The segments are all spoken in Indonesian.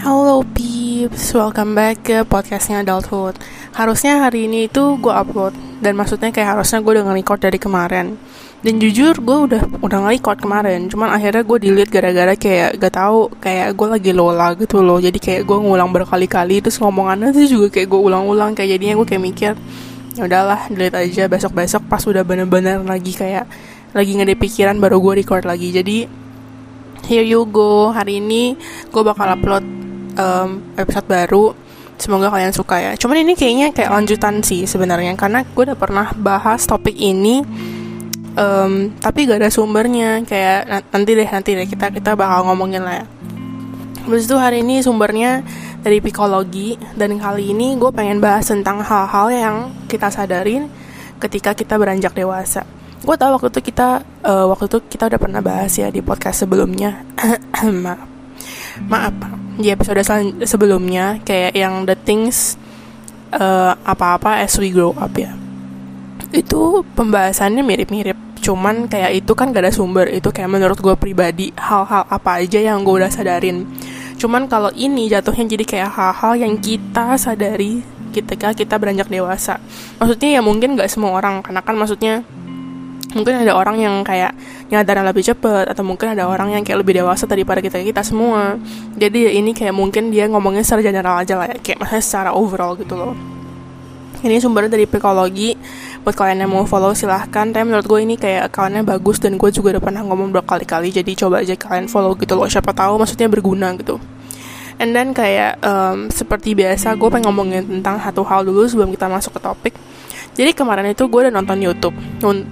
Halo peeps, welcome back ke podcastnya Adulthood. Harusnya hari ini itu gue upload Dan maksudnya kayak harusnya gue udah nge-record dari kemarin. Dan jujur gue udah udah nge-record kemarin Cuman akhirnya gue delete gara-gara kayak gak tahu Kayak gue lagi lola gitu loh. Jadi kayak gue ngulang berkali-kali Terus ngomongannya tuh juga kayak gue ulang-ulang Kayak jadinya gue kayak mikir ya udahlah delete aja. Besok-besok pas udah bener-bener lagi kayak lagi ngede pikiran baru gue record lagi. Jadi here you go. Hari ini gue bakal upload um, episode baru. Semoga kalian suka ya. Cuman ini kayaknya kayak lanjutan sih sebenarnya karena gue udah pernah bahas topik ini um, tapi gak ada sumbernya. Kayak nanti deh nanti deh kita kita bakal ngomongin lah ya. Habis itu hari ini sumbernya dari psikologi dan kali ini gue pengen bahas tentang hal-hal yang kita sadarin ketika kita beranjak dewasa. Gue tau waktu itu kita uh, waktu itu kita udah pernah bahas ya di podcast sebelumnya. maaf, maaf di episode sebelumnya kayak yang the things uh, apa-apa as we grow up ya. Itu pembahasannya mirip-mirip cuman kayak itu kan gak ada sumber. Itu kayak menurut gue pribadi hal-hal apa aja yang gue udah sadarin. Cuman kalau ini jatuhnya jadi kayak hal-hal yang kita sadari ketika kita beranjak dewasa. Maksudnya ya mungkin gak semua orang karena kan maksudnya mungkin ada orang yang kayak nyadaran lebih cepet atau mungkin ada orang yang kayak lebih dewasa daripada kita kita semua. Jadi ya ini kayak mungkin dia ngomongnya secara general aja lah ya kayak maksudnya secara overall gitu loh. Ini sumbernya dari psikologi. Buat kalian yang mau follow silahkan. Tapi menurut gue ini kayak accountnya bagus dan gue juga udah pernah ngomong berkali-kali jadi coba aja kalian follow gitu loh. Siapa tahu maksudnya berguna gitu. And then kayak um, seperti biasa gue pengen ngomongin tentang satu hal dulu sebelum kita masuk ke topik jadi kemarin itu gue udah nonton YouTube.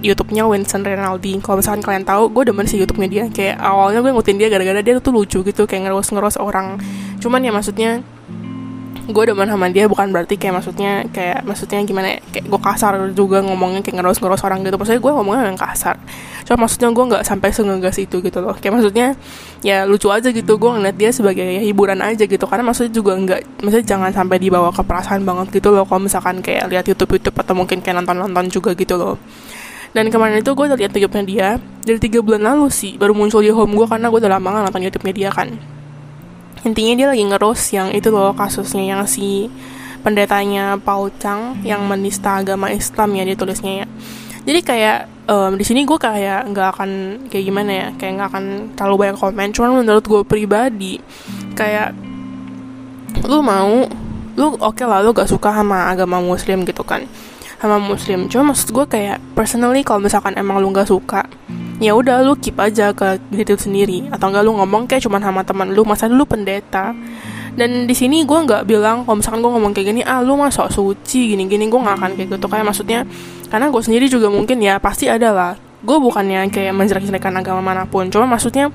YouTube-nya Winston Renaldi kalau misalkan kalian tahu gue demen sih YouTube-nya dia. Kayak awalnya gue ngikutin dia gara-gara dia tuh lucu gitu kayak ngeros-ngeros orang. Cuman ya maksudnya gue demen sama dia bukan berarti kayak maksudnya kayak maksudnya gimana ya kayak gue kasar juga ngomongnya kayak ngeros ngeros orang gitu. Maksudnya gue ngomongnya yang kasar. Cuma maksudnya gue nggak sampai sengegas itu gitu loh. Kayak maksudnya ya lucu aja gitu gue ngeliat dia sebagai ya, hiburan aja gitu. Karena maksudnya juga nggak maksudnya jangan sampai dibawa ke perasaan banget gitu loh kalau misalkan kayak lihat YouTube YouTube atau mungkin kayak nonton nonton juga gitu loh. Dan kemarin itu gue lihat YouTube-nya dia dari tiga bulan lalu sih baru muncul di home gue karena gue udah lama gak nonton YouTube-nya dia kan intinya dia lagi ngerus yang itu loh kasusnya yang si pendetanya Paul Chang yang menista agama Islam ya dia tulisnya ya. Jadi kayak um, di sini gue kayak nggak akan kayak gimana ya kayak nggak akan terlalu banyak komen. Cuman menurut gue pribadi kayak lu mau lu oke okay lah lu gak suka sama agama muslim gitu kan sama muslim. Cuma maksud gue kayak personally kalau misalkan emang lu gak suka ya udah lu keep aja ke diri lu sendiri. Atau enggak lu ngomong kayak cuman sama teman lu masa lu pendeta. Dan di sini gue nggak bilang kalau misalkan gue ngomong kayak gini ah lu masuk suci gini gini gue nggak akan kayak gitu. Kayak maksudnya karena gue sendiri juga mungkin ya pasti ada lah. Gue bukannya kayak menjelek-jelekan agama mana pun. Cuma maksudnya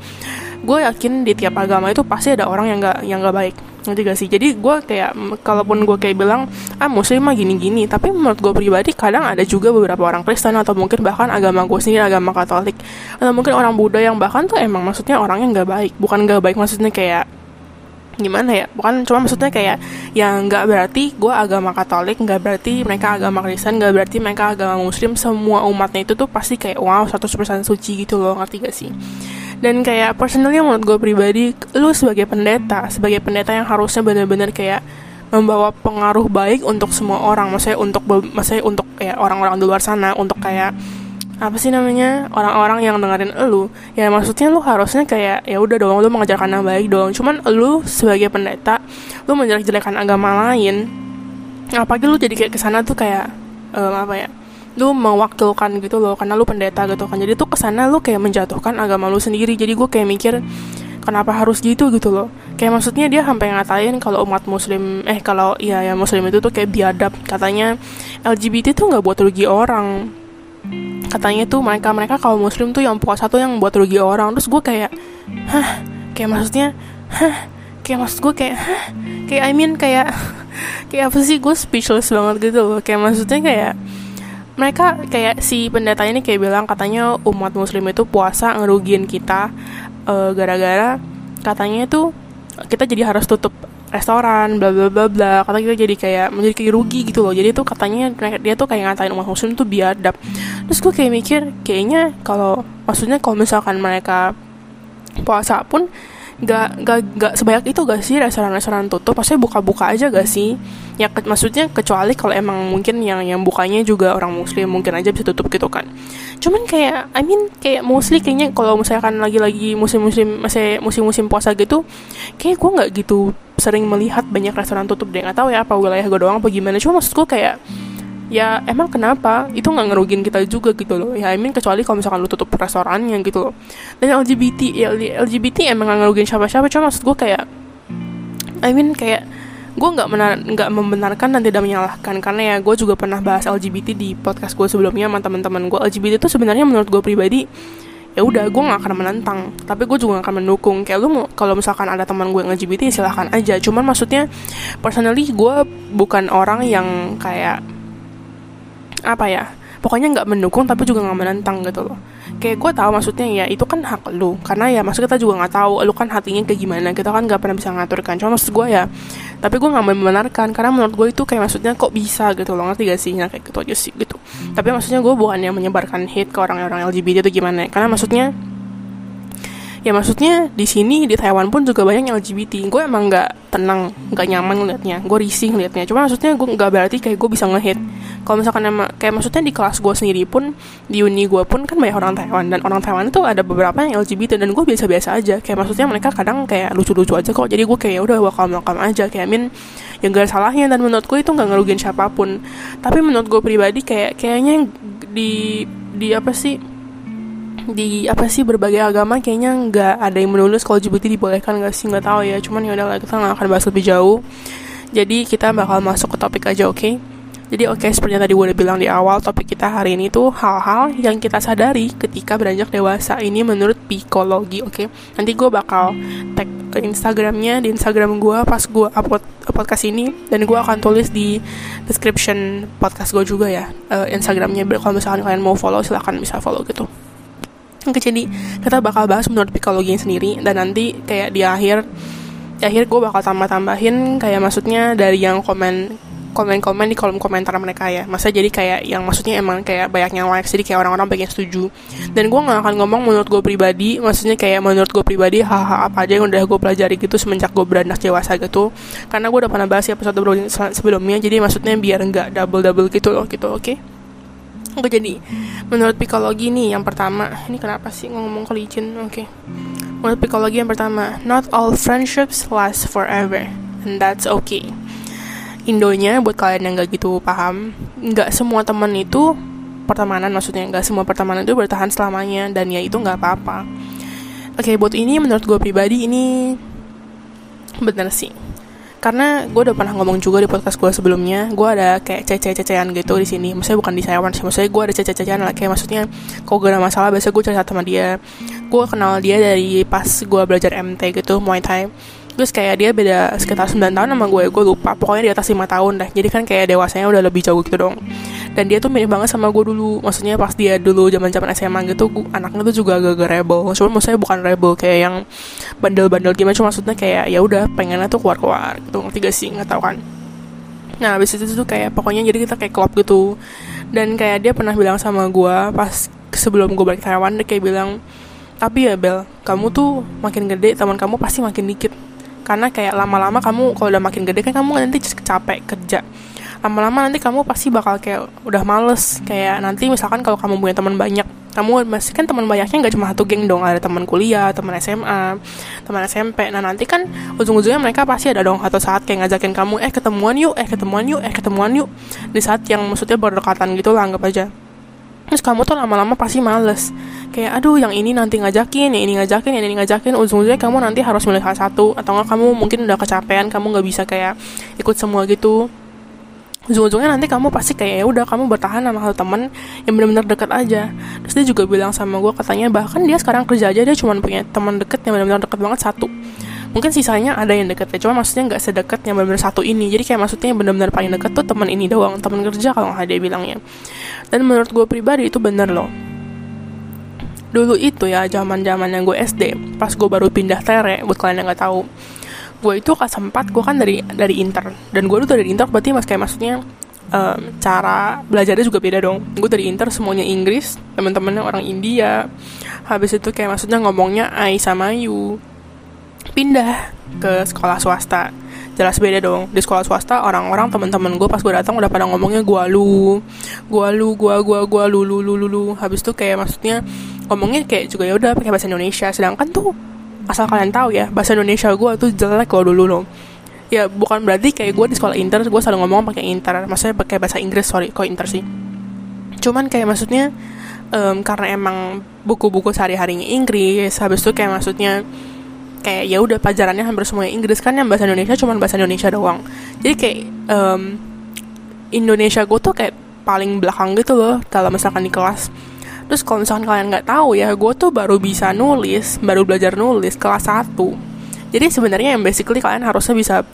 gue yakin di tiap agama itu pasti ada orang yang nggak yang nggak baik nanti gak sih? Jadi gue kayak kalaupun gue kayak bilang ah muslim mah gini-gini tapi menurut gue pribadi kadang ada juga beberapa orang Kristen atau mungkin bahkan agama gue sendiri agama Katolik atau mungkin orang Buddha yang bahkan tuh emang maksudnya orangnya nggak baik. Bukan nggak baik maksudnya kayak gimana ya? Bukan cuma maksudnya kayak yang nggak berarti gue agama Katolik nggak berarti mereka agama Kristen nggak berarti mereka agama Muslim. Semua umatnya itu tuh pasti kayak wow 100% suci gitu loh. Ngerti gak sih dan kayak personally menurut gue pribadi lu sebagai pendeta sebagai pendeta yang harusnya benar-benar kayak membawa pengaruh baik untuk semua orang maksudnya untuk maksudnya untuk kayak orang-orang di luar sana untuk kayak apa sih namanya orang-orang yang dengerin lu. Ya maksudnya lu harusnya kayak ya udah dong lu mengajarkan yang baik dong. Cuman lu sebagai pendeta lu menjelek-jelekan agama lain apalagi lu jadi kayak ke sana tuh kayak um, apa ya lu mewakilkan gitu loh karena lu pendeta gitu kan. Jadi tuh ke sana lu kayak menjatuhkan agama lu sendiri. Jadi gue kayak mikir kenapa harus gitu gitu loh. Kayak maksudnya dia sampai ngatain kalau umat muslim eh kalau iya ya muslim itu tuh kayak biadab. Katanya LGBT tuh nggak buat rugi orang. Katanya tuh mereka mereka kalau muslim tuh yang puasa tuh yang buat rugi orang. Terus gue kayak hah? Kayak maksudnya hah? Kayak maksud gue kayak hah? Kayak I mean kayak kayak apa sih? Gue speechless banget gitu loh. Kayak maksudnya kayak mereka kayak si pendeta ini kayak bilang katanya umat muslim itu puasa ngerugiin kita gara gara-gara katanya itu kita jadi harus tutup restoran bla bla bla bla. Kata kita jadi kayak menjadi kayak rugi gitu loh. Jadi tuh katanya dia tuh kayak ngatain umat muslim tuh biadab. Terus gue kayak mikir kayaknya kalau maksudnya kalau misalkan mereka puasa pun gak, gak, gak sebanyak itu gak sih? Restoran-restoran tutup pasti buka-buka aja gak sih? Ya ke, maksudnya kecuali kalau emang mungkin yang yang bukanya juga orang muslim mungkin aja bisa tutup gitu kan. Cuman kayak I mean kayak mostly kayaknya kalau misalkan lagi-lagi musim-musim masih musim-musim puasa gitu kayak gue nggak gitu sering melihat banyak restoran tutup deh. Nggak tahu ya apa wilayah gue doang apa gimana. Cuma maksud gue kayak ya emang kenapa? Itu nggak ngerugin kita juga gitu loh. Ya I mean kecuali kalau misalkan lu tutup restorannya gitu loh. Dan LGBT ya LGBT emang nggak ngerugin siapa-siapa. Cuma maksud gue kayak I mean kayak gue nggak nggak membenarkan dan tidak menyalahkan. Karena ya gue juga pernah bahas LGBT di podcast gue sebelumnya sama teman-teman gue LGBT itu sebenarnya menurut gue pribadi ya udah gue nggak akan menentang tapi gue juga gak akan mendukung. Kayak lu kalau misalkan ada teman gue yang LGBT silahkan aja. Cuman maksudnya personally gue bukan orang yang kayak apa ya pokoknya nggak mendukung tapi juga nggak menentang gitu loh. Kayak gue tahu maksudnya ya itu kan hak lu. Karena ya maksud kita juga nggak tahu lu kan hatinya kayak gimana kita kan nggak pernah bisa ngatur kan. Cuma maksud gue ya tapi gue nggak membenarkan. Karena menurut gue itu kayak maksudnya kok bisa gitu loh ngerti gak sih? Nah, kayak gitu aja sih gitu. Tapi maksudnya gue bukan yang menyebarkan hate ke orang-orang LGBT itu gimana karena maksudnya ya maksudnya di sini di Taiwan pun juga banyak yang LGBT gue emang nggak tenang nggak nyaman ngeliatnya. Gue risih ngeliatnya. Cuma maksudnya gue nggak berarti kayak gue bisa ngehit kalau misalkan emang kayak maksudnya di kelas gue sendiri pun di uni gue pun kan banyak orang Taiwan. Dan orang Taiwan itu ada beberapa yang LGBT dan gue biasa-biasa aja. Kayak maksudnya mereka kadang kayak lucu-lucu aja kok. Jadi gue kayak ya udah welcome welcome aja. Kayak min yang gak salahnya. Dan menurut gue itu nggak ngerugiin siapa pun. Tapi menurut gue pribadi kayak kayaknya di di apa sih di apa sih berbagai agama kayaknya nggak ada yang menulis kalau LGBT dibolehkan nggak sih? Nggak tahu ya. Cuman ya udah kita nggak akan bahas lebih jauh. Jadi kita bakal masuk ke topik aja oke? Okay? jadi oke okay, seperti yang tadi gue udah bilang di awal topik kita hari ini tuh hal-hal yang kita sadari ketika beranjak dewasa. Ini menurut psikologi oke? Okay? nanti gue bakal tag ke Instagramnya di Instagram gue pas gue upload podcast ini dan gue akan tulis di description podcast gue juga ya uh, Instagramnya. Kalau misalkan kalian mau follow silahkan bisa follow gitu Oke, jadi kita bakal bahas menurut psikologi sendiri dan nanti kayak di akhir di akhir gue bakal tambah-tambahin kayak maksudnya dari yang komen komen-komen di kolom komentar mereka ya. Masa jadi kayak yang maksudnya emang kayak banyak yang like jadi kayak orang-orang pengen setuju. Dan gue nggak akan ngomong menurut gue pribadi maksudnya kayak menurut gue pribadi hal-hal apa aja yang udah gue pelajari gitu semenjak gue beranjak dewasa gitu. Karena gue udah pernah bahas ya episode sebelumnya jadi maksudnya biar nggak double-double gitu loh gitu oke? okay? Oke jadi. Menurut psikologi nih yang pertama. Ini kenapa sih ngomong ke licin? Oke. Okay. menurut psikologi yang pertama not all friendships last forever and that's okay. Indonya buat kalian yang gak gitu paham nggak semua teman itu pertemanan maksudnya nggak semua pertemanan itu bertahan selamanya dan ya itu nggak apa-apa. Oke okay, buat ini menurut gue pribadi ini bener sih karena gue udah pernah ngomong juga di podcast gue sebelumnya gue ada kayak cece-cecean gitu di sini. Maksudnya bukan di Taiwan sih maksudnya gue ada cece-cecean lah kayak maksudnya kalau gak ada masalah biasa gue cerita sama dia. Gue kenal dia dari pas gue belajar MT gitu Muay Thai terus kayak dia beda sekitar 9 tahun sama gue gue lupa. Pokoknya di atas 5 tahun dah jadi kan kayak dewasanya udah lebih jauh gitu dong. Dan dia tuh mirip banget sama gue dulu. Maksudnya pas dia dulu zaman zaman SMA gitu gua, anaknya tuh juga agak-agak rebel. Cuma maksudnya bukan rebel kayak yang bandel-bandel gimana. Cuma maksudnya kayak ya udah pengennya tuh keluar-keluar gitu. Ngerti gak sih? Nggak tahu kan? Nah abis itu tuh kayak pokoknya jadi kita kayak klub gitu. Dan kayak dia pernah bilang sama gue pas sebelum gue balik Taiwan dia kayak bilang tapi ya Bel kamu tuh makin gede teman kamu pasti makin dikit karena kayak lama-lama kamu kalau udah makin gede kan kamu nanti capek kerja. Lama-lama nanti kamu pasti bakal kayak udah males. Kayak nanti misalkan kalau kamu punya teman banyak kamu masih kan teman banyaknya nggak cuma satu geng dong. Ada teman kuliah teman SMA teman SMP nah nanti kan ujung-ujungnya mereka pasti ada dong. Atau saat kayak ngajakin kamu eh ketemuan yuk eh ketemuan yuk eh ketemuan yuk. Di saat yang maksudnya berdekatan gitu lah anggap aja. Terus kamu tuh lama-lama pasti males kayak aduh yang ini nanti ngajakin yang ini ngajakin yang ini ngajakin. Ujung-ujungnya kamu nanti harus milih salah satu. Atau enggak kamu mungkin udah kecapean kamu nggak bisa kayak ikut semua gitu. Ujung-ujungnya nanti kamu pasti kayak ya udah kamu bertahan sama hal temen yang benar-benar dekat aja. Terus dia juga bilang sama gue katanya bahkan dia sekarang kerja aja dia cuma punya teman deket yang benar-benar deket banget satu. Mungkin sisanya ada yang deket ya cuma maksudnya nggak sedekat yang benar-benar satu ini. Jadi kayak maksudnya yang benar-benar paling deket tuh teman ini doang teman kerja kalau nggak dia bilangnya. Dan menurut gue pribadi itu bener loh dulu itu ya zaman zaman yang gue SD pas gue baru pindah tere buat kalian yang nggak tahu. Gue itu kelas 4 gue kan dari dari inter. Dan gue tuh dari inter berarti mas kayak maksudnya um, cara belajarnya juga beda dong. Gue dari inter semuanya Inggris teman-temannya orang India. Habis itu kayak maksudnya ngomongnya I sama you pindah ke sekolah swasta. Jelas beda dong. Di sekolah swasta orang-orang teman-teman gue pas gue datang udah pada ngomongnya gua lu. Gua lu gua gua gua lu lu lu, lu. habis itu kayak maksudnya ngomongnya kayak juga ya udah pakai bahasa Indonesia. Sedangkan tuh asal kalian tahu ya bahasa Indonesia gue tuh jelek kalau dulu loh. Ya bukan berarti kayak gue di sekolah inter gue selalu ngomong pakai inter maksudnya pakai bahasa Inggris sorry kok inter sih. Cuman kayak maksudnya um, karena emang buku-buku sehari-harinya Inggris habis itu kayak maksudnya kayak ya udah pelajarannya hampir semuanya Inggris kan yang bahasa Indonesia cuma bahasa Indonesia doang. Jadi kayak um, Indonesia gue tuh kayak paling belakang gitu loh kalau misalkan di kelas terus kalau misalkan kalian nggak tahu ya gue tuh baru bisa nulis baru belajar nulis kelas 1 jadi sebenarnya yang basically kalian harusnya bisa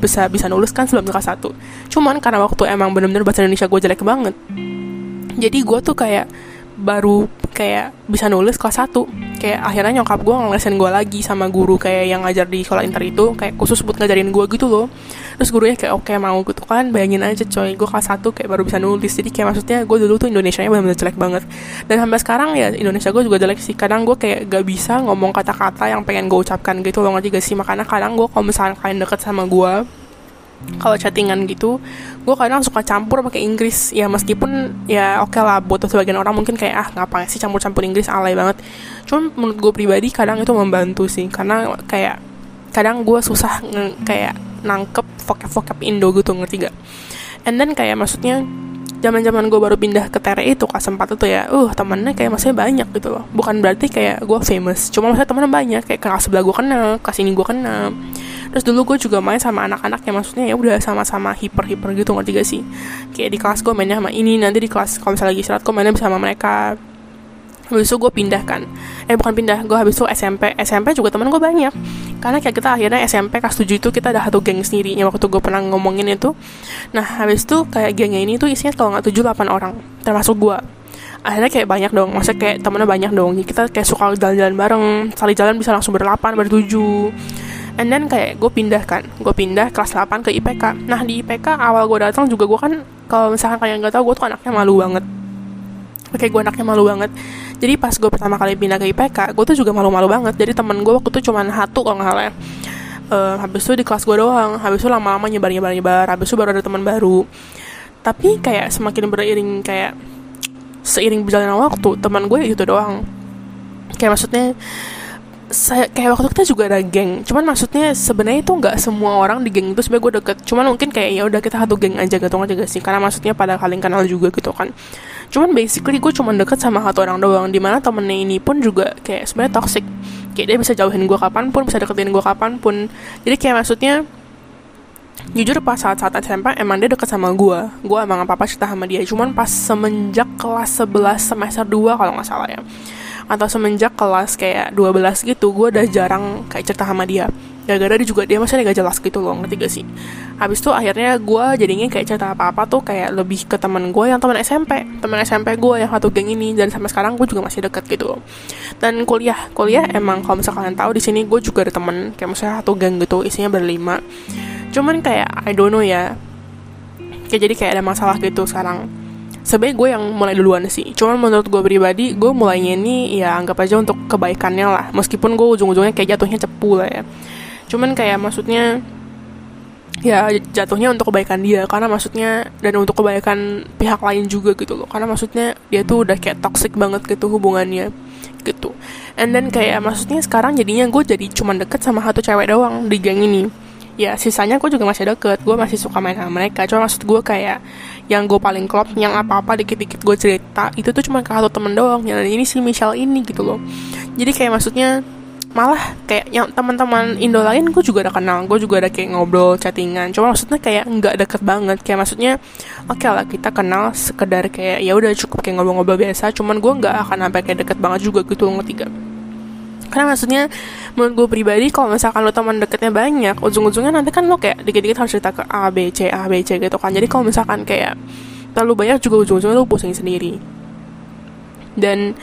bisa bisa nulis kan sebelum kelas 1 cuman karena waktu emang bener-bener bahasa Indonesia gue jelek banget jadi gue tuh kayak baru kayak bisa nulis kelas 1 kayak akhirnya nyokap gue ngelesin gue lagi sama guru kayak yang ngajar di sekolah inter itu kayak khusus buat ngajarin gue gitu loh terus gurunya kayak oke okay, mau. Gitu kan bayangin aja coy gue kelas 1 kayak baru bisa nulis. Jadi kayak maksudnya gue dulu tuh Indonesia nya benar-benar jelek banget. Dan sampai sekarang ya Indonesia gue juga jelek sih. Kadang gue kayak gak bisa ngomong kata-kata yang pengen gue ucapkan gitu loh ngerti gak sih? Makanya kadang gue kalau misalnya kalian deket sama gue kalau chattingan gitu gue kadang suka campur pakai Inggris. Ya meskipun ya oke okay lah buat sebagian orang mungkin kayak ah ngapain sih campur-campur Inggris? Alay banget. Cuman menurut gue pribadi kadang itu membantu sih. Karena kayak kadang gue susah kayak nangkep vocab-vocab Indo gitu ngerti gak and then kayak maksudnya zaman zaman gue baru pindah ke TRI itu kelas 4 itu ya uh temennya kayak maksudnya banyak gitu loh. Bukan berarti kayak gue famous cuma maksudnya temennya banyak kayak kelas sebelah gue kenal kelas ini gue kenal terus dulu gue juga main sama anak-anak yang maksudnya ya udah sama-sama hiper-hiper gitu ngerti gak sih? Kayak di kelas gue mainnya sama ini nanti di kelas kalau misalnya lagi istirahat gue mainnya sama mereka habis itu gue pindah kan. Eh bukan pindah gue habis itu SMP SMP juga temen gue banyak. Karena kayak kita akhirnya SMP kelas 7 itu kita ada satu geng sendiri yang waktu gue pernah ngomongin itu. Nah habis itu kayak gengnya ini tuh isinya kalau nggak 7 8 orang. Termasuk gue akhirnya kayak banyak dong. Maksudnya kayak temennya banyak dong. Kita kayak suka jalan-jalan bareng. Sekali jalan bisa langsung berdelapan bertujuh. And then kayak gue pindah kan. Gue pindah kelas 8 ke IPK nah di IPK awal gue datang juga gue kan kalau misalkan kalian nggak tahu gue tuh anaknya malu banget. Oke, gue anaknya malu banget. Jadi pas gue pertama kali pindah ke IPK, gue tuh juga malu-malu banget. Jadi temen gue waktu itu cuma satu kalau nggak salah. Uh, habis itu di kelas gue doang. Habis itu lama-lama nyebar nyebar nyebar. Habis itu baru ada teman baru. Tapi kayak semakin beriring kayak seiring berjalannya waktu, teman gue itu doang. Kayak maksudnya saya kayak waktu kita juga ada geng cuman maksudnya sebenarnya itu nggak semua orang di geng itu sebenarnya gue deket cuman mungkin kayak ya udah kita satu geng aja gitu aja gak sih karena maksudnya pada kalian kenal juga gitu kan cuman basically gue cuma deket sama satu orang doang di mana temennya ini pun juga kayak sebenarnya toxic. Kayak dia bisa jauhin gue kapan pun bisa deketin gue kapan pun. Jadi kayak maksudnya jujur pas saat-saat SMP emang dia deket sama gue gue emang apa-apa cerita sama dia. Cuman pas semenjak kelas 11 semester 2 kalau nggak salah ya. Atau semenjak kelas kayak 12 gitu gue udah jarang kayak cerita sama dia gara-gara dia juga dia masih gak jelas gitu loh ngerti gak sih? Habis itu akhirnya gue jadinya kayak cerita apa-apa tuh kayak lebih ke teman gue yang teman SMP teman SMP gue yang satu geng ini dan sampai sekarang gue juga masih deket gitu dan kuliah kuliah emang kalau misalnya kalian tahu di sini gue juga ada temen kayak misalnya satu geng gitu isinya berlima. Cuman kayak I don't know ya. Kayak jadi kayak ada masalah gitu sekarang. Sebenarnya gue yang mulai duluan sih. Cuman menurut gue pribadi gue mulainya ini ya anggap aja untuk kebaikannya lah. Meskipun gue ujung-ujungnya kayak jatuhnya cepu lah ya cuman kayak maksudnya ya jatuhnya untuk kebaikan dia karena maksudnya dan untuk kebaikan pihak lain juga gitu loh. Karena maksudnya dia tuh udah kayak toxic banget gitu hubungannya gitu. And then kayak maksudnya sekarang jadinya gue jadi cuman deket sama satu cewek doang di geng ini. Ya sisanya gue juga masih deket gue masih suka main sama mereka. Cuma maksud gue kayak yang gue paling klop yang apa-apa dikit-dikit gue cerita itu tuh cuma ke satu temen doang. Yang ini si Michelle ini gitu loh. Jadi kayak maksudnya malah kayak yang teman-teman Indo lain gue juga udah kenal gue juga ada kayak ngobrol chattingan. Cuma maksudnya kayak nggak deket banget. Kayak maksudnya oke okay lah kita kenal sekedar kayak ya udah cukup kayak ngobrol-ngobrol biasa. Cuman gue nggak akan sampai kayak deket banget juga gitu ngerti gak karena maksudnya menurut gue pribadi kalau misalkan lo teman deketnya banyak ujung-ujungnya nanti kan lo kayak dikit-dikit harus cerita ke A B C A B C gitu kan. Jadi kalau misalkan kayak terlalu banyak juga ujung-ujungnya lo pusing sendiri. Dan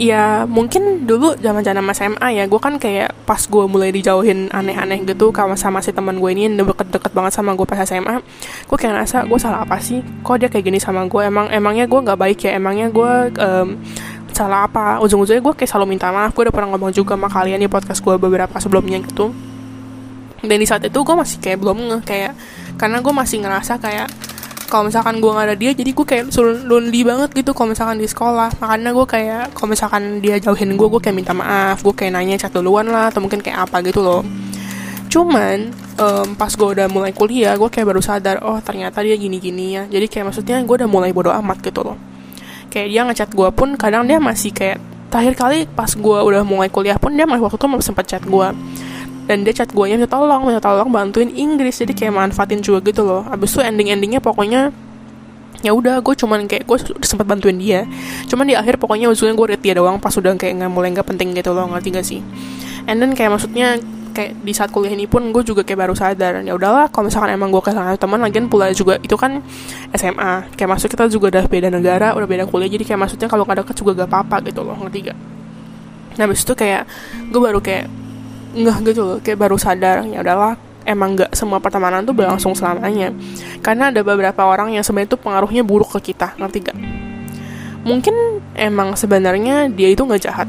ya mungkin dulu zaman zaman SMA ya gue kan kayak pas gue mulai dijauhin aneh-aneh gitu kalau sama si teman gue ini yang deket-deket banget sama gue pas SMA gue kayak ngerasa gue salah apa sih? Kok dia kayak gini sama gue emang emangnya gue nggak baik ya? Emangnya gue um, salah apa? Ujung-ujungnya gue kayak selalu minta maaf gue udah pernah ngomong juga sama kalian di podcast gue beberapa sebelumnya gitu. Dan di saat itu gue masih kayak belum nge kayak karena gue masih ngerasa kayak kalau misalkan gue gak ada dia jadi gue kayak lonely banget gitu kalau misalkan di sekolah. Makanya gue kayak kalau misalkan dia jauhin gue gue kayak minta maaf gue kayak nanya chat duluan lah atau mungkin kayak apa gitu loh. Cuman um, pas gue udah mulai kuliah gue kayak baru sadar oh ternyata dia gini-gini ya. Jadi kayak maksudnya gue udah mulai bodo amat gitu loh. Kayak dia ngechat gue pun kadang dia masih kayak terakhir kali pas gue udah mulai kuliah pun dia masih waktu itu sempat chat gue dan dia chat gue minta tolong minta tolong bantuin Inggris. Jadi kayak manfaatin juga gitu loh. Abis itu ending endingnya pokoknya ya udah gue cuman kayak gue sempat bantuin dia. Cuman di akhir pokoknya ujungnya gue read dia doang pas udah kayak nggak mulai nggak penting gitu loh ngerti gak sih? And then kayak maksudnya kayak di saat kuliah ini pun gue juga kayak baru sadar ya udahlah kalau misalkan emang gue kehilangan teman lagian pula juga itu kan SMA kayak masuk kita juga udah beda negara udah beda kuliah jadi kayak maksudnya kalau gak deket juga gak apa-apa gitu loh ngerti gak nah abis itu kayak gue baru kayak nggak gitu loh kayak baru sadar ya udahlah emang nggak semua pertemanan tuh berlangsung selamanya. Karena ada beberapa orang yang sebenarnya tuh pengaruhnya buruk ke kita ngerti gak mungkin emang sebenarnya dia itu nggak jahat.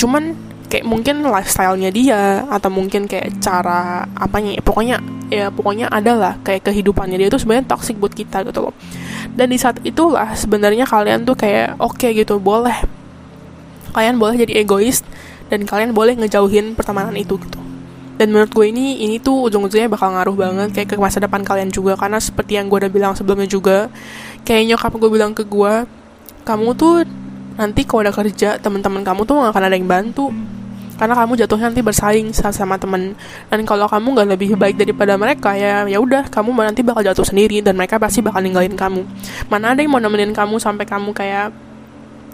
Cuman kayak mungkin lifestyle-nya dia atau mungkin kayak cara apanya ya, pokoknya ya pokoknya adalah kayak kehidupannya dia itu sebenarnya toxic buat kita gitu loh. Dan di saat itulah sebenarnya kalian tuh kayak oke okay gitu boleh. Kalian boleh jadi egois dan kalian boleh ngejauhin pertemanan itu gitu. Dan menurut gue ini ini tuh ujung-ujungnya bakal ngaruh banget kayak ke masa depan kalian juga. Karena seperti yang gue udah bilang sebelumnya juga kayak nyokap gue bilang ke gue kamu tuh nanti kalau udah kerja teman-teman kamu tuh gak akan ada yang bantu. Karena kamu jatuhnya nanti bersaing sama temen. Dan kalau kamu nggak lebih baik daripada mereka ya ya udah kamu nanti bakal jatuh sendiri dan mereka pasti bakal ninggalin kamu. Mana ada yang mau nemenin kamu sampai kamu kayak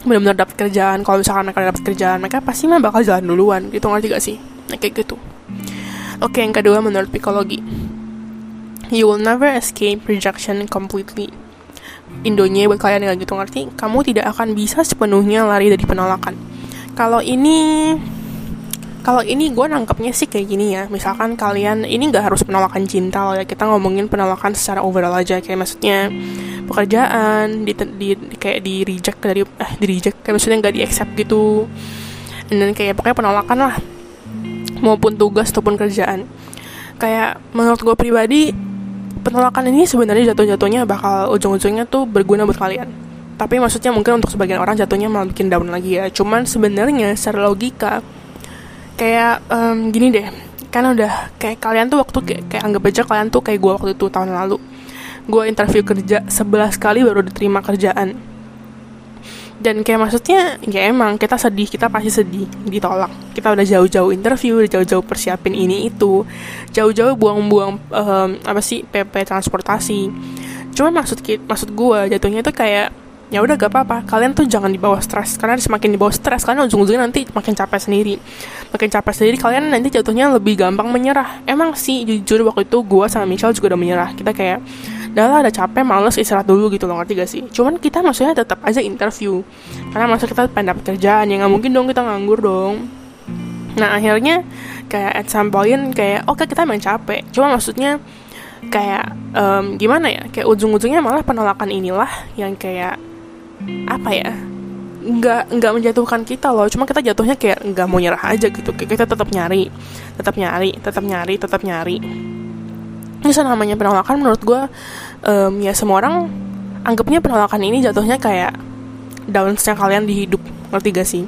benar-benar dapat kerjaan. Kalau misalkan mereka dapat kerjaan mereka pasti mah bakal jalan duluan. Gitu ngerti gak sih? Nah, kayak gitu. Oke yang kedua menurut psikologi. You will never escape rejection completely. Indonya buat kalian yang gitu ngerti? Kamu tidak akan bisa sepenuhnya lari dari penolakan. Kalau ini kalau ini gue nangkepnya sih kayak gini ya. Misalkan kalian ini nggak harus penolakan cinta loh ya. Kita ngomongin penolakan secara overall aja. Kayak maksudnya pekerjaan di, di kayak di reject dari eh di reject. Kayak maksudnya nggak di accept gitu dan kayak pokoknya penolakan lah. Maupun tugas ataupun kerjaan. Kayak menurut gue pribadi penolakan ini sebenarnya jatuh-jatuhnya bakal ujung-ujungnya tuh berguna buat kalian. Tapi maksudnya mungkin untuk sebagian orang jatuhnya malah bikin down lagi ya. Cuman sebenarnya secara logika kayak um, gini deh. Kan udah kayak kalian tuh waktu kayak, kayak anggap aja kalian tuh kayak gue waktu itu tahun lalu. Gue interview kerja 11 kali baru diterima kerjaan. Dan kayak maksudnya ya emang kita sedih kita pasti sedih ditolak. Kita udah jauh-jauh interview udah jauh-jauh persiapin ini itu. Jauh-jauh buang-buang um, apa sih PP transportasi. Cuma maksud maksud gue jatuhnya itu kayak ya udah gak apa-apa. Kalian tuh jangan dibawa stres. Karena semakin dibawa stres kalian ujung-ujungnya nanti makin capek sendiri. Makin capek sendiri kalian nanti jatuhnya lebih gampang menyerah. Emang sih jujur waktu itu gue sama Michelle juga udah menyerah. Kita kayak udah lah ada capek males istirahat dulu gitu loh. Ngerti gak sih? Cuman kita maksudnya tetap aja interview. Karena masa kita pengen dapet kerjaan. Ya nggak mungkin dong kita nganggur dong. Nah akhirnya kayak at some point kayak oke okay, kita main capek. Cuma maksudnya kayak um, gimana ya? Kayak ujung-ujungnya malah penolakan inilah yang kayak apa ya nggak nggak menjatuhkan kita loh. Cuma kita jatuhnya kayak nggak mau nyerah aja gitu. Kita tetap nyari tetap nyari tetap nyari tetap nyari. Ini namanya penolakan menurut gue um, ya semua orang anggapnya penolakan ini jatuhnya kayak downsnya kalian di hidup. Ngerti gak sih?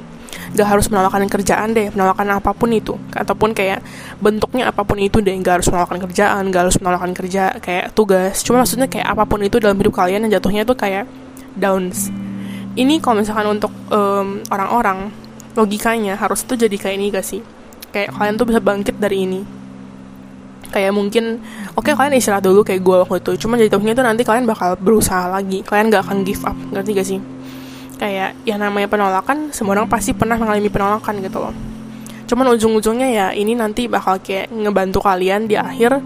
Gak harus penolakan kerjaan deh penolakan apa pun itu. Ataupun kayak bentuknya apa pun itu deh. Gak harus penolakan kerjaan gak harus penolakan kerja kayak tugas. Cuma maksudnya kayak apa pun itu dalam hidup kalian yang jatuhnya itu kayak downs ini kalau misalkan untuk orang orang-orang logikanya harus tuh jadi kayak ini gak sih? Kayak kalian tuh bisa bangkit dari ini. Kayak mungkin oke okay, kalian istirahat dulu kayak gue waktu itu. Cuman jatuhnya tuh nanti kalian bakal berusaha lagi. Kalian gak akan give up. Ngerti gak sih? Kayak ya namanya penolakan semua orang pasti pernah mengalami penolakan gitu loh. Cuman ujung-ujungnya ya ini nanti bakal kayak ngebantu kalian di akhir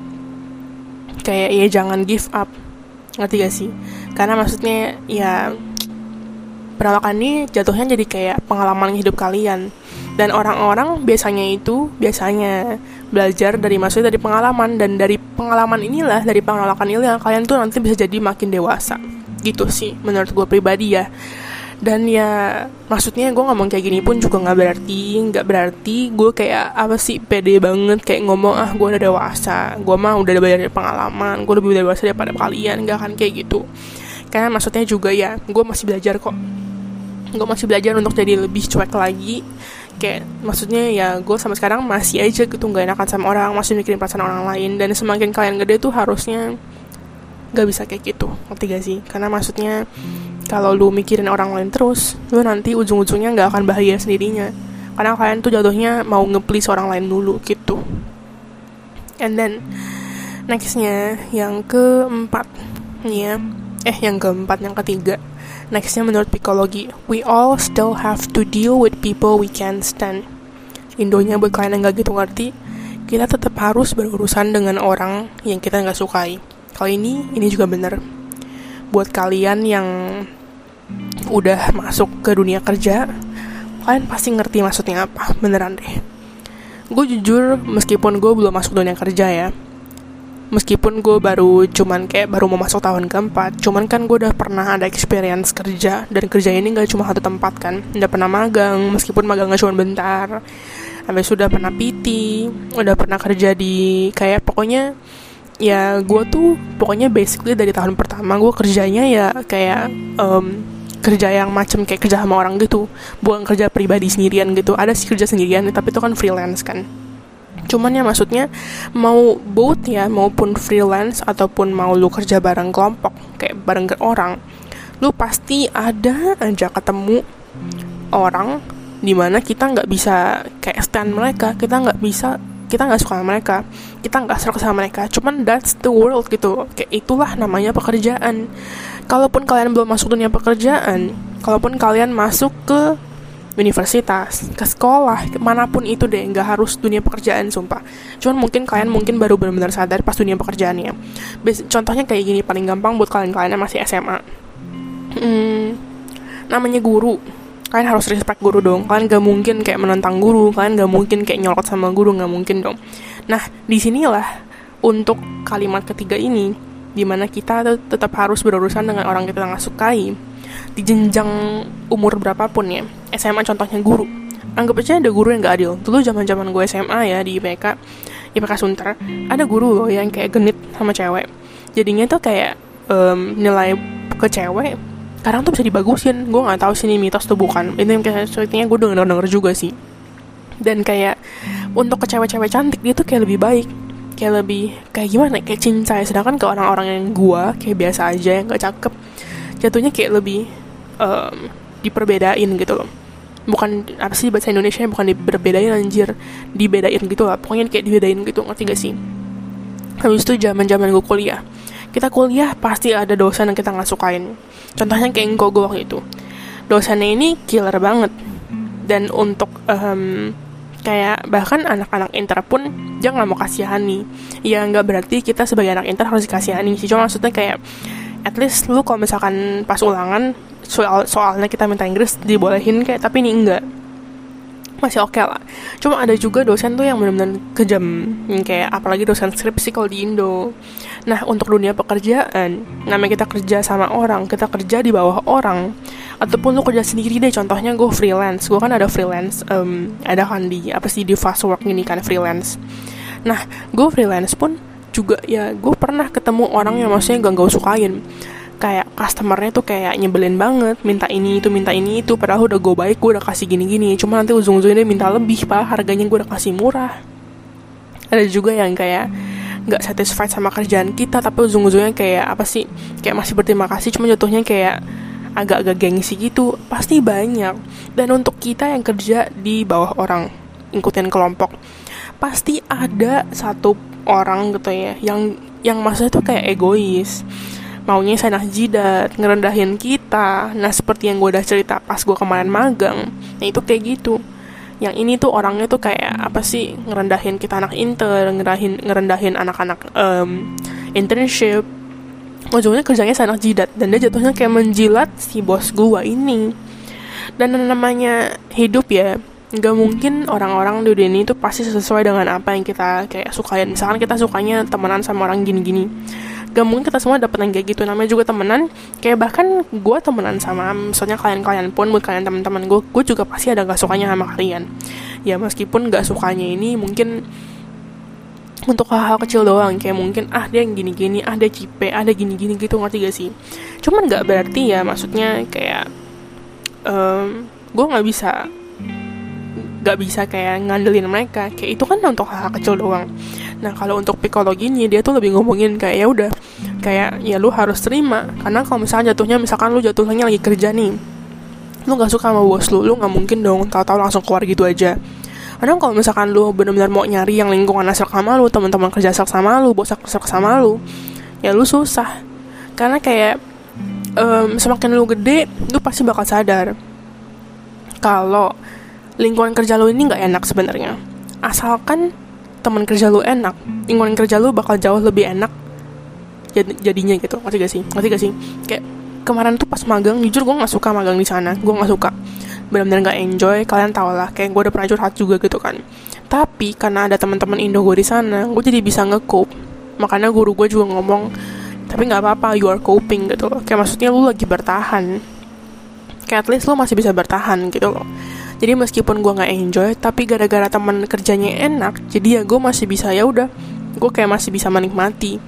kayak ya jangan give up. Ngerti gak sih? Karena maksudnya ya penolakan ini jatuhnya jadi kayak pengalaman hidup kalian. Dan orang-orang biasanya itu biasanya belajar dari maksudnya dari pengalaman. Dan dari pengalaman inilah dari penolakan ini kalian tuh nanti bisa jadi makin dewasa. Gitu sih menurut gue pribadi ya. Dan ya maksudnya gue ngomong kayak gini pun juga nggak berarti nggak berarti gue kayak apa sih pede banget kayak ngomong ah gue udah dewasa. Gue mah udah banyak pengalaman. Gue lebih dewasa daripada kalian. Gak akan kayak gitu. Karena maksudnya juga ya gue masih belajar kok gue masih belajar untuk jadi lebih cuek lagi. Kayak maksudnya ya gue sama sekarang masih aja gitu nggak enakan sama orang masih mikirin perasaan orang lain. Dan semakin kalian gede tuh harusnya gak bisa kayak gitu. Ngerti gak sih? Karena maksudnya kalau lu mikirin orang lain terus lu nanti ujung-ujungnya nggak akan bahagia sendirinya. Karena kalian tuh jatuhnya mau ngeplis orang lain dulu gitu. And then nextnya yang keempat ya. Eh yang keempat yang ketiga nextnya menurut psikologi we all still have to deal with people we can't stand. Indonya buat kalian yang gak gitu ngerti kita tetap harus berurusan dengan orang yang kita nggak sukai. Kali ini ini juga bener. Buat kalian yang udah masuk ke dunia kerja kalian pasti ngerti maksudnya apa. Beneran deh. Gue jujur meskipun gue belum masuk dunia kerja ya meskipun gue baru cuman kayak baru mau masuk tahun keempat cuman kan gue udah pernah ada experience kerja dan kerja ini gak cuma satu tempat kan. Udah pernah magang meskipun magangnya cuma bentar. Habis sudah pernah PT udah pernah kerja di kayak pokoknya ya gue tuh pokoknya basically dari tahun pertama gue kerjanya ya kayak um, kerja yang macem kayak kerja sama orang gitu. Bukan kerja pribadi sendirian gitu. Ada sih kerja sendirian tapi itu kan freelance kan cuman ya maksudnya mau both ya maupun freelance ataupun mau lu kerja bareng kelompok kayak bareng ke orang lu pasti ada aja ketemu orang di mana kita nggak bisa kayak stand mereka kita nggak bisa kita nggak suka sama mereka kita nggak serak sama mereka. Cuman that's the world gitu kayak itulah namanya pekerjaan. Kalaupun kalian belum masuk dunia pekerjaan, kalaupun kalian masuk ke universitas, ke sekolah, ke mana pun itu deh, nggak harus dunia pekerjaan, sumpah. Cuman mungkin kalian mungkin baru benar-benar sadar pas dunia pekerjaannya. Contohnya kayak gini, paling gampang buat kalian-kalian yang masih SMA. Hmm, namanya guru. Kalian harus respect guru dong. Kalian gak mungkin kayak menentang guru, kalian gak mungkin kayak nyolot sama guru, gak mungkin dong. Nah, di sinilah untuk kalimat ketiga ini di mana kita tetap harus berurusan dengan orang kita nggak sukai di jenjang umur berapapun ya. SMA contohnya guru. Anggap aja ada guru yang gak adil. Dulu zaman zaman gue SMA ya di IPK IPK Sunter ada guru loh yang kayak genit sama cewek. Jadinya tuh kayak um, nilai ke cewek sekarang tuh bisa dibagusin. Gue nggak tahu sih ini mitos tuh bukan. Ini yang kayak ceritanya gue denger denger juga sih. Dan kayak untuk ke cewek-cewek cantik dia tuh kayak lebih baik. Kayak lebih kayak gimana kayak cincai sedangkan ke orang-orang yang gua kayak biasa aja yang gak cakep jatuhnya kayak lebih um, diperbedain gitu loh. Bukan apa sih bahasa Indonesia bukan diperbedain anjir. Dibedain gitu lah pokoknya kayak dibedain gitu ngerti gak sih? Habis itu zaman zaman gue kuliah. Kita kuliah pasti ada dosen yang kita nggak sukain. Contohnya kayak engkau gue waktu itu. Dosennya ini killer banget. Dan untuk um, kayak bahkan anak-anak inter pun dia nggak mau kasihani. Ya nggak berarti kita sebagai anak inter harus dikasihani sih. Cuma maksudnya kayak at least lu kalau misalkan pas ulangan soal soalnya kita minta Inggris dibolehin kayak tapi ini enggak. Masih oke okay lah. Cuma ada juga dosen tuh yang benar-benar kejam. Kayak apalagi dosen skripsi kalau di Indo. Nah untuk dunia pekerjaan namanya kita kerja sama orang kita kerja di bawah orang. Ataupun lu kerja sendiri deh contohnya gue freelance. Gue kan ada freelance um, ada kan di apa sih di fast work ini kan freelance. Nah gue freelance pun juga ya gue pernah ketemu orang yang maksudnya gak gue sukain kayak customernya tuh kayak nyebelin banget minta ini itu minta ini itu padahal udah gue baik gue udah kasih gini gini cuma nanti ujung-ujungnya dia minta lebih padahal harganya gue udah kasih murah. Ada juga yang kayak nggak satisfied sama kerjaan kita tapi ujung-ujungnya kayak apa sih kayak masih berterima kasih cuma jatuhnya kayak agak-agak gengsi gitu. Pasti banyak. Dan untuk kita yang kerja di bawah orang ikutin kelompok pasti ada satu orang gitu ya yang yang maksudnya tuh kayak egois maunya senah jidat, ngerendahin kita. Nah, seperti yang gue udah cerita pas gue kemarin magang, nah itu kayak gitu. Yang ini tuh orangnya tuh kayak apa sih ngerendahin kita anak inter, ngerendahin ngerendahin anak-anak um, internship. Ujungnya kerjanya senah jidat dan dia jatuhnya kayak menjilat si bos gue ini. Dan namanya hidup ya, nggak mungkin orang-orang di dunia ini tuh pasti sesuai dengan apa yang kita kayak sukain. Misalkan kita sukanya temenan sama orang gini-gini. Gak mungkin kita semua dapet yang kayak gitu. Namanya juga temenan kayak bahkan gue temenan sama misalnya kalian-kalian pun buat kalian teman-teman gue gue juga pasti ada gak sukanya sama kalian. Ya meskipun gak sukanya ini mungkin untuk hal-hal kecil doang. Kayak mungkin ah dia yang gini-gini ah dia cipe ah dia gini-gini gitu ngerti gak sih? Cuman gak berarti ya maksudnya kayak um, gue nggak bisa gak bisa kayak ngandelin mereka. Kayak itu kan untuk hal, -hal kecil doang. Nah kalau untuk psikologinya dia tuh lebih ngomongin kayak ya udah kayak ya lu harus terima. Karena kalau misalnya jatuhnya misalkan lu jatuhnya lagi kerja nih lu nggak suka sama bos lu lu nggak mungkin dong tahu-tahu langsung keluar gitu aja. Karena kalau misalkan lu benar-benar mau nyari yang lingkungan asal sama lu teman-teman kerja asal sama lu bos asal sama lu ya lu susah. Karena kayak um, semakin lu gede lu pasti bakal sadar kalau lingkungan kerja lu ini nggak enak sebenarnya. Asalkan teman kerja lu enak lingkungan kerja lu bakal jauh lebih enak jadinya gitu. Ngerti gak sih? Ngerti gak sih? Kayak kemarin tuh pas magang jujur gue nggak suka magang di sana. Gue nggak suka. Benar-benar nggak enjoy kalian tau lah kayak gue udah pernah curhat juga gitu kan. Tapi karena ada teman-teman Indo gue di sana gue jadi bisa ngekup makanya guru gue juga ngomong tapi nggak apa-apa you are coping gitu loh. Kayak maksudnya lu lagi bertahan. Kayak at least lu masih bisa bertahan gitu loh jadi meskipun gue nggak enjoy tapi gara-gara teman kerjanya enak jadi ya gue masih bisa ya udah. Gue kayak masih bisa menikmati.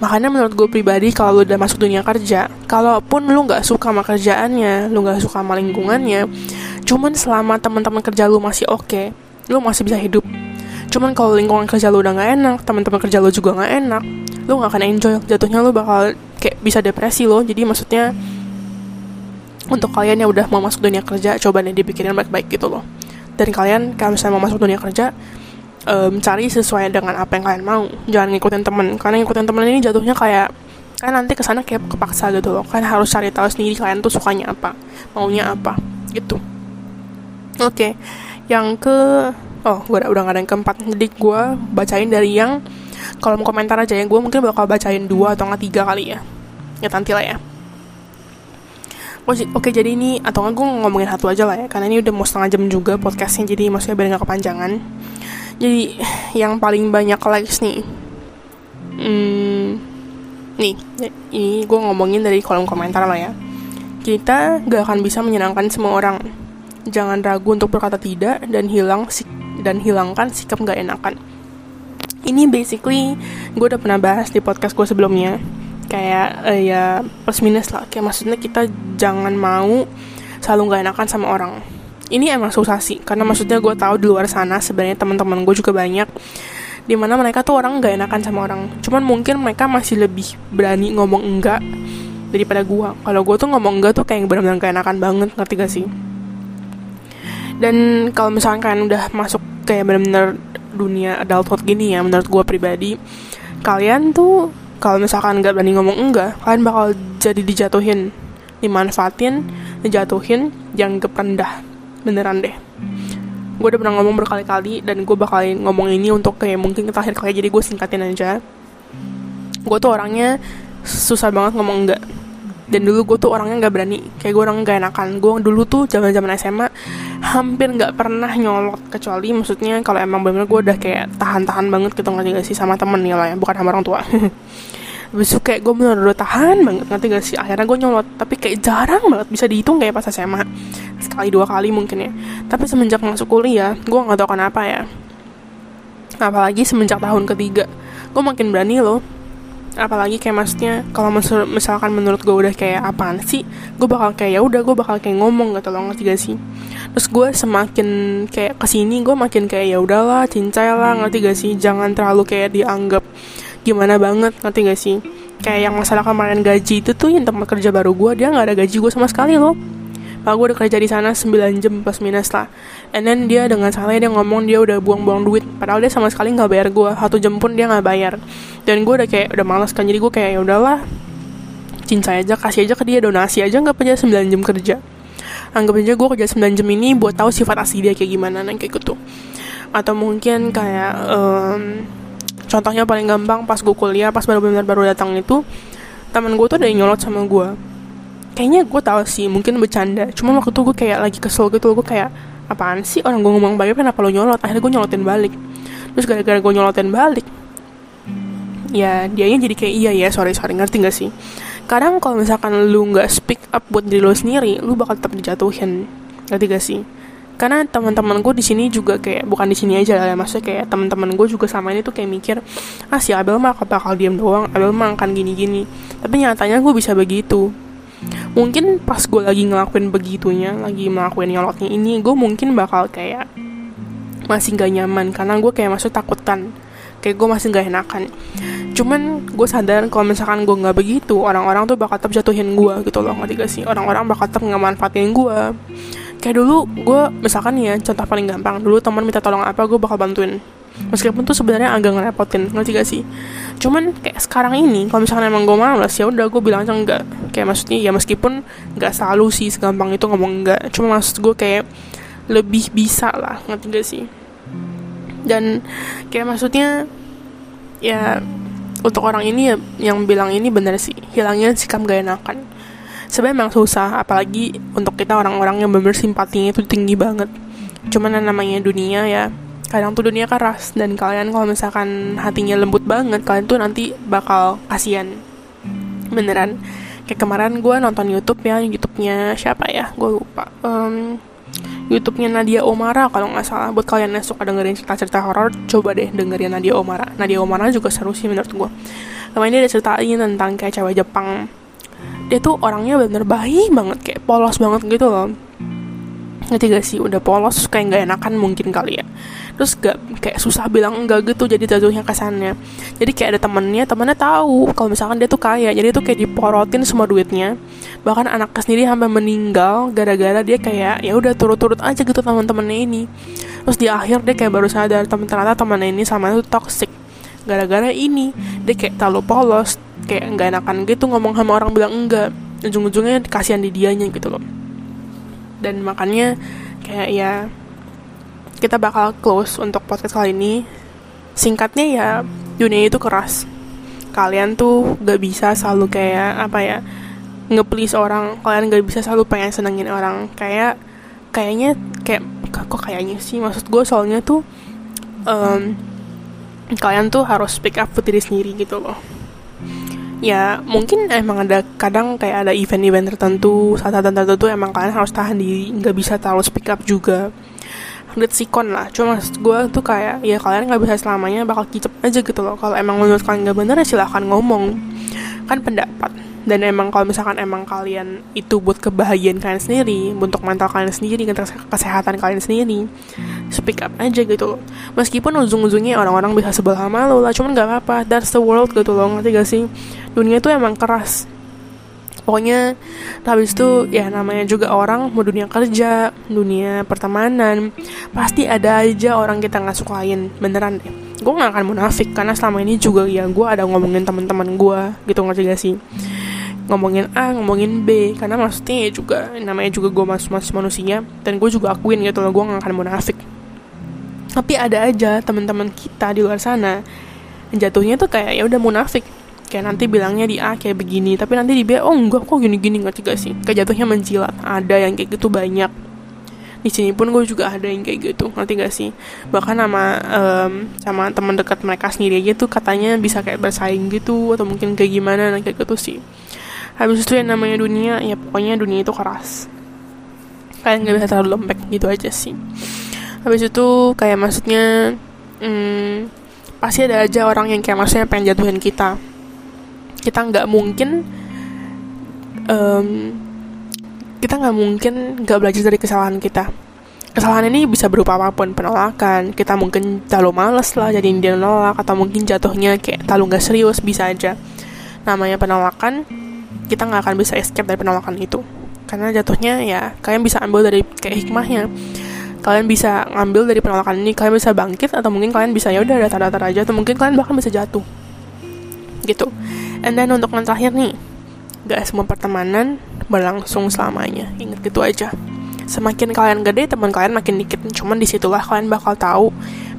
Makanya menurut gue pribadi kalau lu udah masuk dunia kerja kalaupun lu nggak suka sama kerjaannya lu nggak suka sama lingkungannya cuman selama teman-teman kerja lu masih oke okay, lu masih bisa hidup. Cuman kalau lingkungan kerja lu udah nggak enak teman-teman kerja lu juga nggak enak lu nggak akan enjoy. Jatuhnya lu bakal kayak bisa depresi lo jadi maksudnya untuk kalian yang udah mau masuk dunia kerja coba nih dipikirin baik-baik gitu loh. Dan kalian kalau misalnya mau masuk dunia kerja um, cari sesuai dengan apa yang kalian mau. Jangan ngikutin temen. Karena ngikutin temen ini jatuhnya kayak kan nanti ke sana kayak kepaksa gitu loh. Kan harus cari tahu sendiri kalian tuh sukanya apa maunya apa gitu. Oke okay. yang ke oh gue udah, udah gak ada yang keempat. Jadi gue bacain dari yang kalau mau komentar aja ya. Gue mungkin bakal bacain dua atau nggak tiga kali ya. Ya nanti lah ya Oke okay, jadi ini atau nggak gue ngomongin satu aja lah ya karena ini udah mau setengah jam juga podcastnya jadi maksudnya biar nggak kepanjangan. Jadi yang paling banyak likes nih, hmm, nih ini gue ngomongin dari kolom komentar lah ya. Kita gak akan bisa menyenangkan semua orang. Jangan ragu untuk berkata tidak dan hilang dan hilangkan sikap gak enakan. Ini basically gue udah pernah bahas di podcast gue sebelumnya kayak uh, ya plus minus lah. Kayak maksudnya kita jangan mau selalu nggak enakan sama orang. Ini emang susah sih karena maksudnya gue tahu di luar sana sebenarnya teman-teman gue juga banyak di mana mereka tuh orang nggak enakan sama orang. Cuman mungkin mereka masih lebih berani ngomong enggak daripada gue kalau gue tuh ngomong enggak tuh kayak benar-benar gak enakan banget ngerti gak sih? Dan kalau misalkan kalian udah masuk kayak benar-benar dunia adulthood gini ya menurut gue pribadi kalian tuh kalau misalkan nggak berani ngomong enggak kalian bakal jadi dijatuhin dimanfaatin dijatuhin dianggap rendah beneran deh. Gue udah pernah ngomong berkali-kali dan gue bakal ngomong ini untuk kayak mungkin terakhir kali jadi gue singkatin aja. Gue tuh orangnya susah banget ngomong enggak. Dan dulu gue tuh orangnya nggak berani kayak gue orang gak enakan. Gue dulu tuh zaman zaman SMA hampir nggak pernah nyolot kecuali maksudnya kalau emang bener gue udah kayak tahan-tahan banget gitu ngerti gak sih sama temen ya lah ya bukan sama orang tua besok kayak gue bener udah tahan banget ngerti gak sih? Akhirnya gue nyolot. Tapi kayak jarang banget bisa dihitung kayak pas SMA sekali dua kali mungkin ya. Tapi semenjak masuk kuliah gue nggak tahu kenapa ya. Apalagi semenjak tahun ketiga. Gue makin berani loh. Apalagi kayak maksudnya kalau misalkan menurut gue udah kayak apaan sih gue bakal kayak ya udah gue bakal kayak ngomong gitu loh ngerti gak sih? Terus gue semakin kayak ke sini gue makin kayak ya udahlah cincai lah ngerti gak sih? Jangan terlalu kayak dianggap gimana banget ngerti gak sih? Kayak yang masalah kemarin gaji itu tuh yang tempat kerja baru gue dia nggak ada gaji gue sama sekali loh. Pak gue udah kerja di sana 9 jam plus minus lah. And then dia dengan salahnya dia ngomong dia udah buang-buang duit. Padahal dia sama sekali nggak bayar gue Satu jam pun dia nggak bayar. Dan gue udah kayak udah malas kan. Jadi gue kayak ya udahlah Cincai aja kasih aja ke dia donasi aja nggak aja 9 jam kerja. Anggap aja gue kerja 9 jam ini buat tahu sifat asli dia kayak gimana nah, kayak gitu. Atau mungkin kayak um, Contohnya paling gampang pas gue kuliah Pas baru benar baru datang itu Temen gue tuh ada yang nyolot sama gue kayaknya gue tau sih mungkin bercanda. Cuman waktu itu gue kayak lagi kesel gitu gue kayak apaan sih orang gue ngomong baik kenapa lo nyolot? Akhirnya gue nyolotin balik. Terus gara-gara gue nyolotin balik ya dianya jadi kayak iya ya sorry sorry ngerti gak sih? Kadang kalau misalkan lu nggak speak up buat diri lu sendiri lu bakal tetap dijatuhin. Ngerti gak sih karena teman-teman gue di sini juga kayak bukan di sini aja lah ya maksudnya kayak teman-teman gue juga sama ini tuh kayak mikir ah si Abel mah bakal diem doang Abel mah akan gini-gini. Tapi nyatanya gue bisa begitu. Mungkin pas gue lagi ngelakuin begitunya lagi ngelakuin nyolotnya ini gue mungkin bakal kayak masih gak nyaman karena gue kayak masuk takutan. Kayak gue masih gak enakan. Cuman gue sadar kalau misalkan gue nggak begitu orang-orang tuh bakal tetap jatuhin gue gitu loh ngerti gak sih? Orang-orang bakal tetap nggak manfaatin gue kayak dulu gue misalkan ya contoh paling gampang. Dulu teman minta tolong apa gue bakal bantuin. Meskipun tuh sebenarnya agak ngerepotin ngerti gak sih? Cuman kayak sekarang ini kalau misalkan emang gue males ya udah gue bilang aja enggak. Kayak maksudnya ya meskipun nggak selalu sih segampang itu ngomong enggak. Cuma maksud gue kayak lebih bisa lah ngerti gak sih? Dan kayak maksudnya ya untuk orang ini ya yang bilang ini bener sih. Hilangnya sikap gak enakan sebenarnya emang susah apalagi untuk kita orang-orang yang bener simpatinya itu tinggi banget. Cuman namanya dunia ya kadang tuh dunia keras. Dan kalian kalau misalkan hatinya lembut banget kalian tuh nanti bakal kasihan. Beneran. Kayak kemarin gue nonton YouTube ya YouTube-nya siapa ya? Gue lupa. Um, YouTube-nya Nadia Omara kalau nggak salah. Buat kalian yang suka dengerin cerita-cerita horor coba deh dengerin Nadia Omara. Nadia Omara juga seru sih menurut gue kemarin dia ada ceritain tentang kayak cewek Jepang dia tuh orangnya bener baik banget kayak polos banget gitu loh. Ngerti gak sih? Udah polos kayak nggak enakan mungkin kali ya. Terus gak kayak susah bilang enggak gitu jadi jatuhnya kesannya jadi kayak ada temennya temennya tahu kalau misalkan dia tuh kaya. Jadi tuh kayak diporotin semua duitnya. Bahkan anaknya sendiri sampai meninggal gara-gara dia kayak ya udah turut-turut aja gitu teman-temannya ini. Terus di akhir dia kayak baru sadar temen ternyata temennya ini sama itu toxic gara-gara ini. Dia kayak terlalu polos kayak nggak enakan gitu ngomong sama orang bilang enggak. Ujung-ujungnya kasihan di dianya gitu loh. Dan makanya kayak ya kita bakal close untuk podcast kali ini. Singkatnya ya dunia itu keras. Kalian tuh gak bisa selalu kayak apa ya nge-please orang. Kalian gak bisa selalu pengen senengin orang. Kayak kayaknya kayak kok kayaknya sih maksud gue soalnya tuh um, kalian tuh harus speak up buat diri sendiri gitu loh. Ya mungkin emang ada kadang kayak ada event-event tertentu saat tertentu tuh emang kalian harus tahan diri nggak bisa terlalu speak up juga. Lihat sikon lah cuma gue tuh kayak ya kalian nggak bisa selamanya bakal kicep aja gitu loh. Kalau emang menurut kalian nggak bener ya silahkan ngomong. Kan pendapat dan emang kalau misalkan emang kalian itu buat kebahagiaan kalian sendiri untuk mental kalian sendiri kesehatan kalian sendiri speak up aja gitu loh. Meskipun ujung-ujungnya orang-orang bisa sebelah sama lo lah cuman gak apa-apa. That's the world gitu loh ngerti gak sih? Dunia itu emang keras. Pokoknya habis itu ya namanya juga orang mau dunia kerja dunia pertemanan pasti ada aja orang kita nggak sukain. Beneran deh. Gue nggak akan munafik karena selama ini juga ya gue ada ngomongin teman-teman gue gitu ngerti gak sih ngomongin A ngomongin B karena maksudnya ya juga namanya juga gue masih masih manusia dan gue juga akuin gitu loh gue gak akan munafik. Tapi ada aja teman-teman kita di luar sana jatuhnya tuh kayak ya udah munafik. Kayak nanti bilangnya di A kayak begini tapi nanti di B oh enggak kok gini-gini nggak gak sih? Kayak jatuhnya menjilat ada yang kayak gitu banyak. Di sini pun gue juga ada yang kayak gitu nanti gak sih? Bahkan sama um, sama teman dekat mereka sendiri aja tuh katanya bisa kayak bersaing gitu atau mungkin kayak gimana nah kayak gitu sih habis itu yang namanya dunia ya pokoknya dunia itu keras. Kalian nggak bisa terlalu lembek gitu aja sih. Habis itu kayak maksudnya hmm, pasti ada aja orang yang kayak maksudnya pengen jatuhin kita. Kita nggak mungkin um, kita nggak mungkin nggak belajar dari kesalahan kita. Kesalahan ini bisa berupa apa pun penolakan kita mungkin terlalu males lah jadi dia nolak atau mungkin jatuhnya kayak terlalu nggak serius bisa aja. Namanya penolakan kita nggak akan bisa escape dari penolakan itu. Karena jatuhnya ya kalian bisa ambil dari kayak hikmahnya. Kalian bisa ngambil dari penolakan ini kalian bisa bangkit atau mungkin kalian bisa ya udah datar-datar aja atau mungkin kalian bahkan bisa jatuh. Gitu. And then untuk yang terakhir nih gak semua pertemanan berlangsung selamanya. Ingat gitu aja. Semakin kalian gede teman kalian makin dikit. Cuman di situlah kalian bakal tahu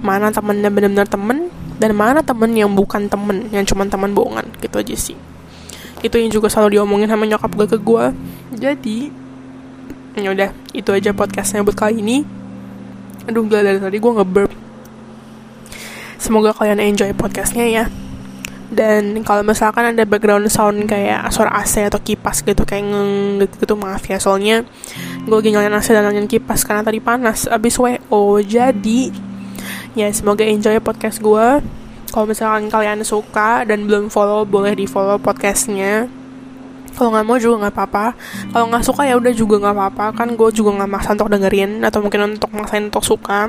mana temen yang benar-benar temen dan mana temen yang bukan temen yang cuma teman bohongan. Gitu aja sih itu yang juga selalu diomongin sama nyokap gue ke gue jadi ya udah itu aja podcastnya buat kali ini. Aduh gila dari tadi gue ngeburp. Semoga kalian enjoy podcastnya ya. Dan kalau misalkan ada background sound kayak suara AC atau kipas gitu kayak ngeng gitu, gitu maaf ya. Soalnya gue lagi nyalain AC dan nyalain kipas karena tadi panas abis WO jadi ya semoga enjoy podcast gue kalau misalkan kalian suka dan belum follow boleh di follow podcastnya. Kalau nggak mau juga nggak apa-apa. Kalau nggak suka ya udah juga nggak apa-apa. Kan gue juga nggak maksa untuk dengerin atau mungkin untuk maksain untuk suka.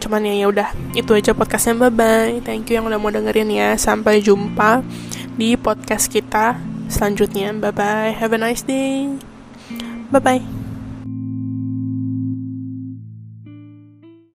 Cuman ya ya udah. Itu aja podcastnya. Bye bye thank you yang udah mau dengerin ya. Sampai jumpa di podcast kita selanjutnya. Bye bye have a nice day. Bye bye